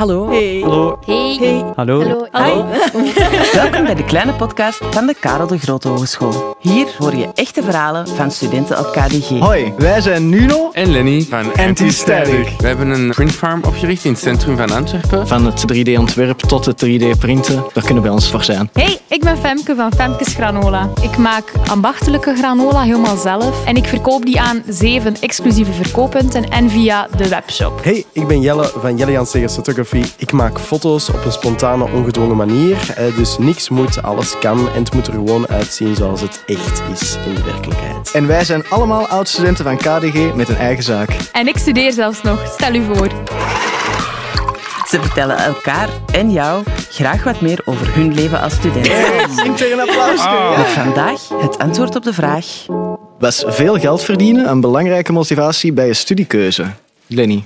Hallo. Hey. Hallo. Hey. Hey. Hallo. Hallo. Welkom bij de kleine podcast van de Karel de Grote Hogeschool. Hier hoor je echte verhalen van studenten op KDG. Hoi, wij zijn Nuno. En Lenny van Anti-Static. We hebben een printfarm opgericht in het centrum van Antwerpen. Van het 3D-ontwerp tot het 3D-printen, daar kunnen wij ons voor zijn. Hey, ik ben Femke van Femkes Granola. Ik maak ambachtelijke granola helemaal zelf en ik verkoop die aan zeven exclusieve verkooppunten en via de webshop. Hey, ik ben Jelle van Jelle Jan Segers Photography. Ik maak foto's op een spontane, ongedwongen manier. Eh, Dus niks moet, alles kan en het moet er gewoon uitzien zoals het echt is in de werkelijkheid. En wij zijn allemaal oud-studenten van KDG met een eigen zaak. En ik studeer zelfs nog, stel u voor. Ze vertellen elkaar en jou graag wat meer over hun leven als student. Zingt er een applaus Met vandaag het antwoord op de vraag... Was veel geld verdienen een belangrijke motivatie bij je studiekeuze? Lenny.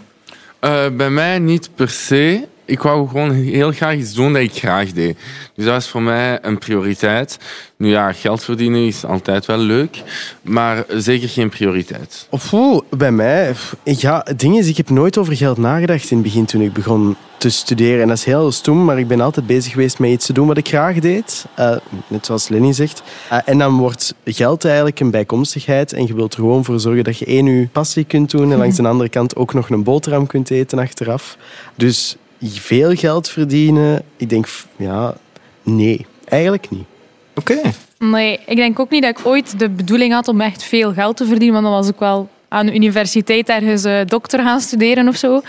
Eh, bij mij niet per se. Ik wou gewoon heel graag iets doen dat ik graag deed. Dus dat was voor mij een prioriteit. Nu ja, geld verdienen is altijd wel leuk, maar zeker geen prioriteit. Oeh, bij mij, ja, het ding is, ik heb nooit over geld nagedacht in het begin toen ik begon te studeren. En dat is heel stom, maar ik ben altijd bezig geweest met iets te doen wat ik graag deed. Eh, net zoals Lenny zegt. Eh, en dan wordt geld eigenlijk een bijkomstigheid. En je wilt er gewoon voor zorgen dat je één je passie kunt doen en langs de andere kant ook nog een boterham kunt eten achteraf. Dus veel geld verdienen, ik denk, ja, nee, eigenlijk niet. Oké. Nee, ik denk ook niet dat ik ooit de bedoeling had om echt veel geld te verdienen, want dan was ik wel aan de universiteit ergens eh, dokter gaan studeren of zo.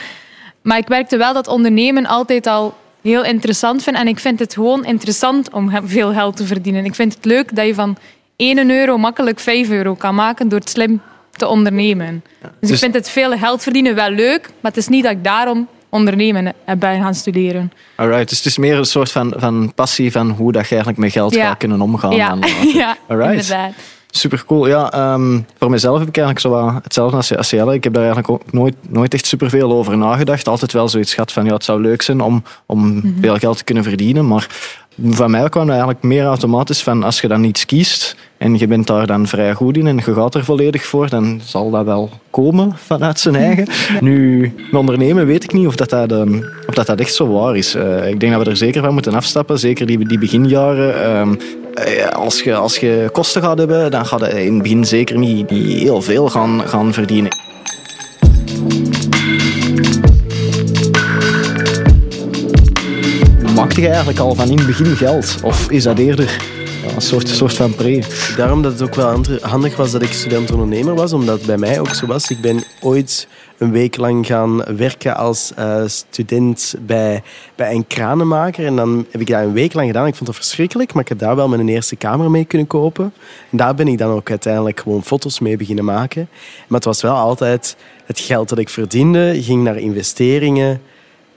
Maar ik merkte wel dat ondernemen altijd al heel interessant vind. En ik vind het gewoon interessant om veel geld te verdienen. Ik vind het leuk dat je van 1 euro makkelijk 5 euro kan maken door het slim te ondernemen. Dus, ik Dus- vind het veel geld verdienen wel leuk, maar het is niet dat ik daarom ondernemen heb ben gaan studeren. Alright, dus het is meer een soort van, van passie van hoe dat je eigenlijk met geld Ja. gaat kunnen omgaan. ja, ja Alright. inderdaad. Super cool. Ja, ehm, voor mezelf heb ik eigenlijk zo wat hetzelfde als, als Jelle. Ik heb daar eigenlijk ook nooit, nooit echt superveel over nagedacht. Altijd wel zoiets gehad van ja, het zou leuk zijn om, om veel geld te kunnen verdienen. Maar van mij kwam dat eigenlijk meer automatisch van als je dan iets kiest en je bent daar dan vrij goed in en je gaat er volledig voor, dan zal dat wel komen vanuit zijn eigen. Nu, met ondernemen weet ik niet of dat, dat, ehm, of dat, dat echt zo waar is. Eh, ik denk dat we er zeker van moeten afstappen, zeker die, die beginjaren. Ehm, eh, als, je, als je kosten gaat hebben, dan gaat je in het begin zeker niet, niet heel veel gaan, gaan verdienen. Maakte je eigenlijk al van in het begin geld? Of is dat eerder een soort, soort van pre? Daarom dat het ook wel handig was dat ik student-ondernemer was, omdat het bij mij ook zo was. Ik ben ooit een week lang gaan werken als eh, student bij, bij een kranenmaker. En dan heb ik dat een week lang gedaan. Ik vond het verschrikkelijk, maar ik heb daar wel mijn eerste camera mee kunnen kopen. En daar ben ik dan ook uiteindelijk gewoon foto's mee beginnen maken. Maar het was wel altijd het geld dat ik verdiende, ging naar investeringen,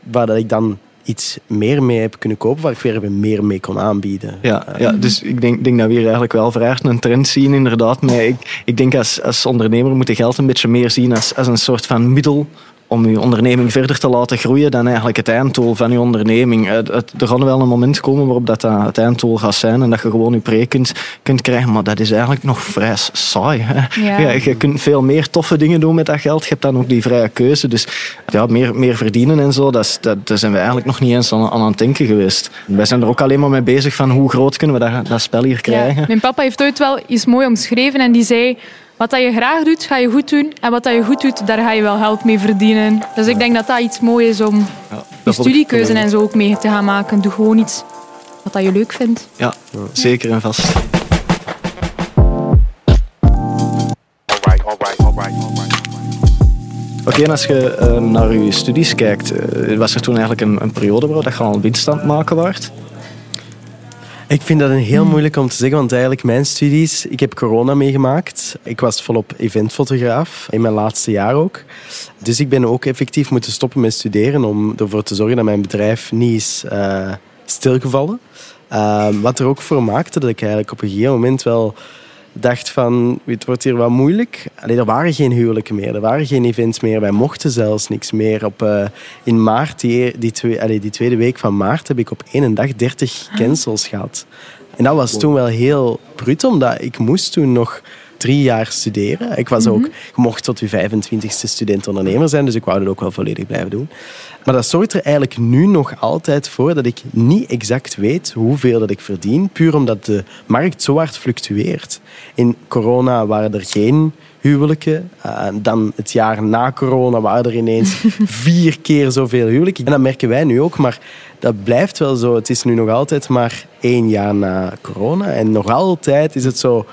waar dat ik dan iets meer mee heb kunnen kopen, waar ik weer meer mee kon aanbieden. Ja, ja dus ik denk, denk dat we hier eigenlijk wel hard een trend zien, inderdaad. Maar ik, ik denk als, als ondernemer moet je geld een beetje meer zien als, als een soort van middel om je onderneming verder te laten groeien dan eigenlijk het einddoel van je onderneming. Het, het- er gaat wel een moment komen waarop dat, dat het einddoel gaat zijn en dat je gewoon je pre kunt, kunt krijgen, maar dat is eigenlijk nog vrij saai. Ja. Ja, je kunt veel meer toffe dingen doen met dat geld. Je hebt dan ook die vrije keuze. Dus ja, meer, meer verdienen en zo, dat, is, dat, daar zijn we eigenlijk nog niet eens aan, aan het denken geweest. Wij zijn er ook alleen maar mee bezig van hoe groot kunnen we dat, dat spel hier krijgen. Ja. Mijn papa heeft ooit wel iets mooi omschreven en die zei... Wat dat je graag doet, ga je goed doen. En wat dat je goed doet, daar ga je wel geld mee verdienen. Dus ik denk dat dat iets moois is om Ja, je studiekeuze en zo ook mee te gaan maken. Doe gewoon iets wat dat je leuk vindt. Ja, zeker en vast. Oké, en als je eh, naar je studies kijkt, eh, was er toen eigenlijk een, een periode waar dat je al winst aan het maken waard? Ik vind dat een heel moeilijk om te zeggen, want eigenlijk mijn studies, ik heb corona meegemaakt. Ik was volop eventfotograaf, in mijn laatste jaar ook. Dus ik ben ook effectief moeten stoppen met studeren om ervoor te zorgen dat mijn bedrijf niet is eh, stilgevallen. Eh, wat er ook voor maakte dat ik eigenlijk op een gegeven moment wel dacht van, het wordt hier wat moeilijk. Allee, er waren geen huwelijken meer, er waren geen events meer. Wij mochten zelfs niks meer. Op, eh, in maart, die, die, twee, allee, die tweede week van maart, heb ik op één dag 30 cancels gehad. En dat was toen wel heel brut, omdat ik moest toen nog drie jaar studeren. Ik was ook, je mocht tot je 25ste student-ondernemer zijn, dus ik wou dat ook wel volledig blijven doen. Maar dat zorgt er eigenlijk nu nog altijd voor dat ik niet exact weet hoeveel dat ik verdien, puur omdat de markt zo hard fluctueert. In corona waren er geen huwelijken. Uh, dan het jaar na corona waren er ineens vier keer zoveel huwelijken. En dat merken wij nu ook, maar dat blijft wel zo. Het is nu nog altijd maar één jaar na corona. En nog altijd is het zo...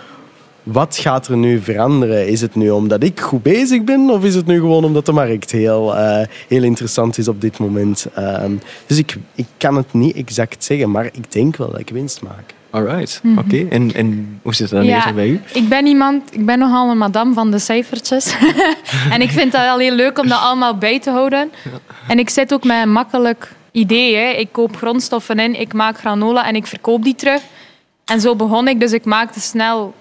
Wat gaat er nu veranderen? Is het nu omdat ik goed bezig ben? Of is het nu gewoon omdat de markt heel, uh, heel interessant is op dit moment? Uh, dus ik, ik kan het niet exact zeggen, maar ik denk wel dat ik winst maak. Alright, mm -hmm. oké. Okay. En, en hoe zit dat ja, bij u? Ik ben iemand, ik ben nogal een madame van de cijfertjes. en ik vind dat wel heel leuk om dat allemaal bij te houden. En ik zit ook met een makkelijk idee. Hè. Ik koop grondstoffen in, ik maak granola en ik verkoop die terug. En zo begon ik, dus ik maakte snel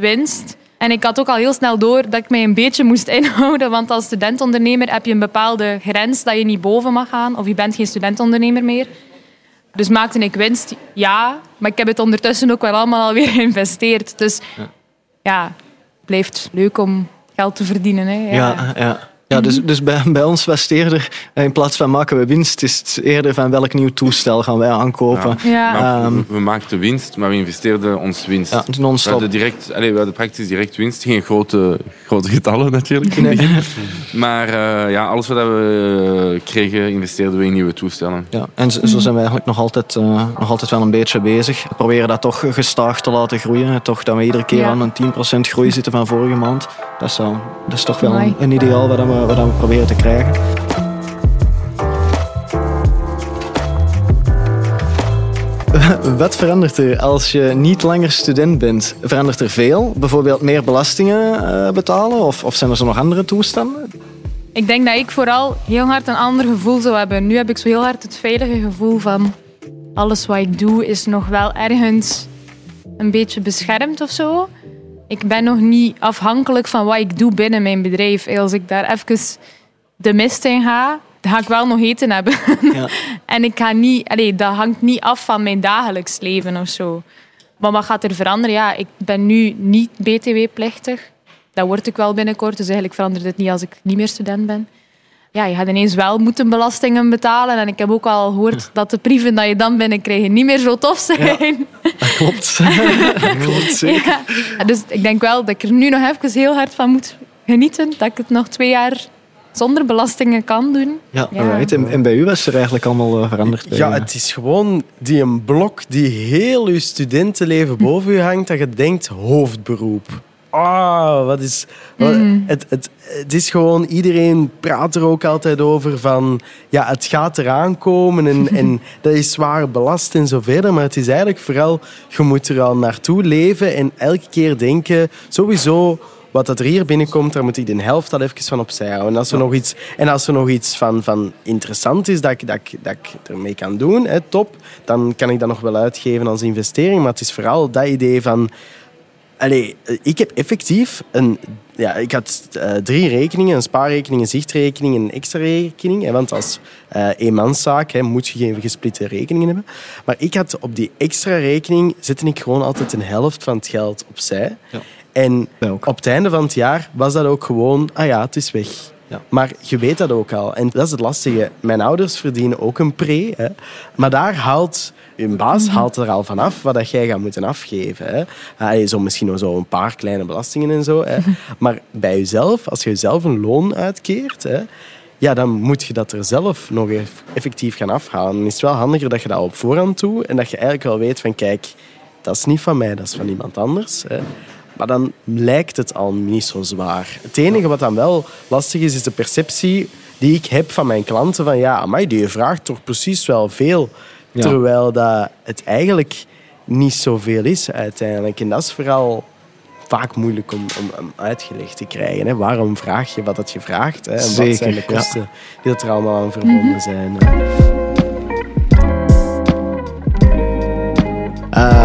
winst. En ik had ook al heel snel door dat ik mij een beetje moest inhouden. Want als studentondernemer heb je een bepaalde grens dat je niet boven mag gaan. Of je bent geen studentondernemer meer. Dus maakte ik winst, ja. Maar ik heb het ondertussen ook wel allemaal alweer geïnvesteerd. Dus ja, ja het blijft leuk om geld te verdienen. Hè. Ja, ja. ja. Ja, dus, dus bij, bij ons was het eerder, in plaats van maken we winst, is het eerder van welk nieuw toestel gaan wij aankopen. Ja. Um, we, maakten winst, maar we investeerden ons winst. Ja, non-stop. We hadden, direct, allez, we hadden praktisch direct winst. Geen grote, grote getallen natuurlijk begin. Maar uh, ja, alles wat we kregen, investeerden we in nieuwe toestellen. Ja, en zo, zo zijn we eigenlijk nog altijd, uh, nog altijd wel een beetje bezig. We proberen dat toch gestaag te laten groeien. Toch dat we iedere keer aan een 10% groei zitten van vorige maand. Dat is, uh, dat is toch wel een, een ideaal wat we wat we proberen te krijgen. Wat verandert er als je niet langer student bent? Verandert er veel? Bijvoorbeeld meer belastingen uh, betalen? Of, of zijn er zo nog andere toestanden? Ik denk dat ik vooral heel hard een ander gevoel zou hebben. Nu heb ik zo heel hard het veilige gevoel van... alles wat ik doe is nog wel ergens een beetje beschermd of zo ik ben nog niet afhankelijk van wat ik doe binnen mijn bedrijf. Als ik daar even de mist in ga, dan ga ik wel nog eten hebben. Ja. en ik ga niet, allee, dat hangt niet af van mijn dagelijks leven of zo. Maar wat gaat er veranderen? Ja, ik ben nu niet BTW-plichtig. Dat word ik wel binnenkort, dus eigenlijk verandert het niet als ik niet meer student ben ja, je gaat ineens wel moeten belastingen betalen. En ik heb ook al gehoord dat de brieven dat je dan binnenkrijgt niet meer zo tof zijn. Ja, dat klopt. dat klopt zeker. Ja, dus ik denk wel dat ik er nu nog even heel hard van moet genieten. Dat ik het nog twee jaar zonder belastingen kan doen. Ja, ja. Right. En, en, bij u was er eigenlijk allemaal uh, veranderd? Ja, het is gewoon die een blok die heel uw studentenleven boven u hangt, dat je denkt hoofdberoep ah, wat is... Mm. het, het, het is gewoon... Iedereen praat er ook altijd over van... Ja, het gaat eraan komen en, en dat is zwaar belast en zo verder. Maar het is eigenlijk vooral... Je moet er al naartoe leven en elke keer denken... Sowieso wat dat er hier binnenkomt, daar moet ik de helft al even van opzij houden. En als er nog iets, en als er nog iets van, van interessant is dat ik, dat, ik, dat ik ermee kan doen, hè, top, dan kan ik dat nog wel uitgeven als investering. Maar het is vooral dat idee van Allee, ik heb effectief een... Ja, ik had uh, drie rekeningen. Een spaarrekening, een zichtrekening en een extra rekening. Want als uh, eenmanszaak hè, moet je geen gesplitte rekeningen hebben. Maar ik had op die extra rekening... zette ik gewoon altijd een helft van het geld opzij. Ja. En op het einde van het jaar was dat ook gewoon... Ah ja, het is weg. Ja. Maar je weet dat ook al. En dat is het lastige. Mijn ouders verdienen ook een pre. Hè. Maar daar haalt je baas mhm. haalt er al vanaf wat dat jij gaat moeten afgeven. Hè. Zo misschien nog zo een paar kleine belastingen en zo. Hè. Maar bij jezelf, als je zelf een loon uitkeert, hè, ja, dan moet je dat er zelf nog effectief gaan afhalen. Dan is het wel handiger dat je dat op voorhand doet en dat je eigenlijk wel weet van kijk, dat is niet van mij, dat is van iemand anders. Hè. Maar dan lijkt het al niet zo zwaar. Het enige wat dan wel lastig is, is de perceptie die ik heb van mijn klanten. Van ja, maar die vraagt toch precies wel veel. Terwijl dat het eigenlijk niet zoveel is uiteindelijk. En dat is vooral vaak moeilijk om, om, uitgelegd te krijgen. Hè. Waarom vraag je wat dat je vraagt? Hè? En Zeker, wat zijn de kosten die er allemaal aan verbonden mhm. zijn?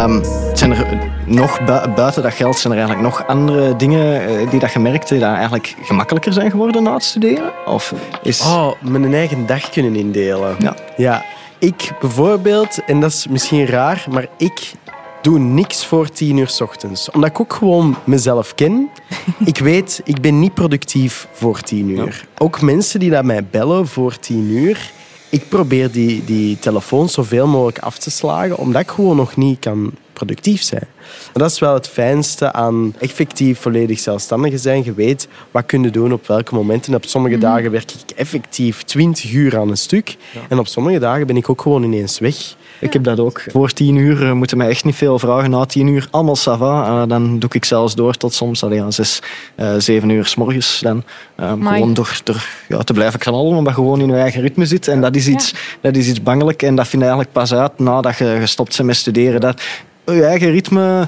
Um, zijn er nog buiten dat geld, zijn er eigenlijk nog andere dingen eh, die dat je merkte die eigenlijk gemakkelijker zijn geworden na het studeren? Of is... Oh, mijn eigen dag kunnen indelen. Ja. ja. Ik bijvoorbeeld, en dat is misschien raar, maar ik doe niks voor tien uur 's ochtends. Omdat ik ook gewoon mezelf ken. ik weet, ik ben niet productief voor tien uur. Ook mensen die naar mij bellen voor tien uur, ik probeer die, die telefoon zoveel mogelijk af te slagen, omdat ik gewoon nog niet kan productief zijn. En dat is wel het fijnste aan effectief volledig zelfstandig zijn. Je weet wat kun je doen op welke momenten. Op sommige dagen werk ik effectief 20 uur aan een stuk. En op sommige dagen ben ik ook gewoon ineens weg. Ik heb dat ook. Voor tien uur eh, moeten mij echt niet veel vragen. Na tien uur allemaal sava. Uh, dan doe ik zelfs door tot soms allee, ja, zes, uh, zeven uur s morgens. Dan, um, gewoon door, door ja, te blijven knallen, omdat je gewoon in je eigen ritme zit. En dat is iets, ja. dat is iets bangelijk. En dat vind je eigenlijk pas uit nadat je gestopt bent met studeren. Dat, je eigen ritme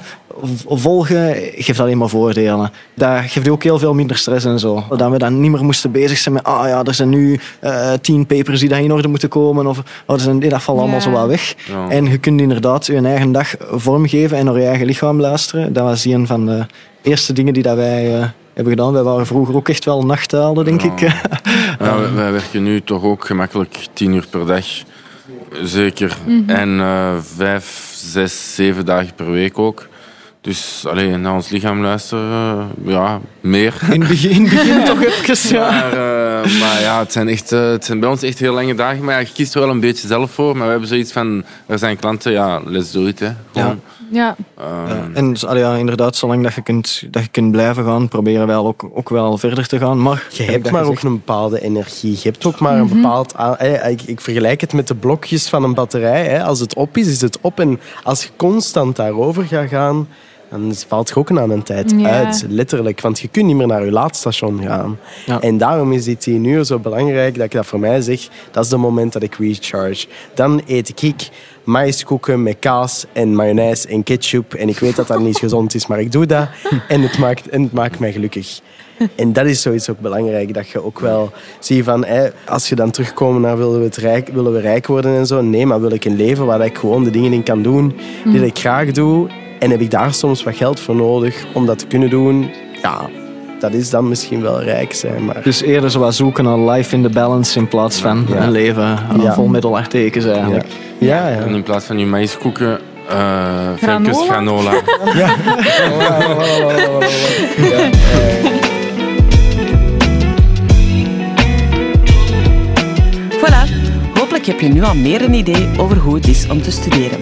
volgen geeft alleen maar voordelen. Dat geeft ook heel veel minder stress en zo. Dat we dan niet meer moesten bezig zijn met ah ja, er zijn nu uh, tien papers die daar in orde moeten komen of oh, er zijn, dat valt allemaal ja. zo wel weg. Ja. En je kunt inderdaad je eigen dag vormgeven en naar je eigen lichaam luisteren. Dat was een van de eerste dingen die dat wij uh, hebben gedaan. Wij waren vroeger ook echt wel nachthalen, denk ja. ik. ja, wij, wij werken nu toch ook gemakkelijk tien uur per dag. Zeker. Mm -hmm. En uh, vijf, zes, zeven dagen per week ook. Dus alleen naar ons lichaam luisteren, ja, meer. In het begin, begin toch even, ja. Maar, uh, maar ja, het zijn, echt, uh, het zijn bij ons echt heel lange dagen. Maar ja, je kiest er wel een beetje zelf voor. Maar we hebben zoiets van, er zijn klanten, ja, let's do it. Hè. Gewoon. Ja. Um, ja. En allee, ja, inderdaad, zolang dat je, kunt, dat je kunt blijven gaan, proberen wij ook, ook wel verder te gaan. Maar je hebt maar ook een bepaalde energie. Je hebt ook maar een bepaald... Ik, ik vergelijk het met de blokjes van een batterij. Als het op is, is het op. En als je constant daarover gaat gaan dan valt je ook na een tijd Ja. uit, letterlijk. Want je kunt niet meer naar je laadstation gaan. Ja. En daarom is die tien uur zo belangrijk dat ik dat voor mij zeg. Dat is het moment dat ik recharge. Dan eet ik maïskoeken met kaas en mayonaise en ketchup. En ik weet dat dat niet gezond is, maar ik doe dat. En het maakt, en het maakt mij gelukkig. En dat is zoiets ook belangrijk, dat je ook wel ziet van, als je dan terugkomt naar willen we, het rijk, willen we rijk worden en zo. Nee, maar wil ik een leven waar ik gewoon de dingen in kan doen die ik graag doe. En heb ik daar soms wat geld voor nodig om dat te kunnen doen? Ja, dat is dan misschien wel rijk zijn. Maar Dus eerder zo wat zoeken naar life in the balance in plaats van Ja. een leven aan Ja. vol middelartekens eigenlijk. ja, ja. En in plaats van je maïskoeken, uh, Granola? granola. Voilà, hopelijk heb je nu al meer een idee over hoe het is om te studeren.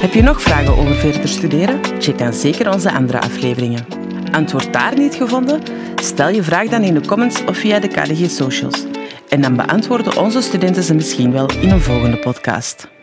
Heb je nog vragen over verder studeren? Check dan zeker onze andere afleveringen. Antwoord daar niet gevonden? Stel je vraag dan in de comments of via de KDG Socials. En dan beantwoorden onze studenten ze misschien wel in een volgende podcast.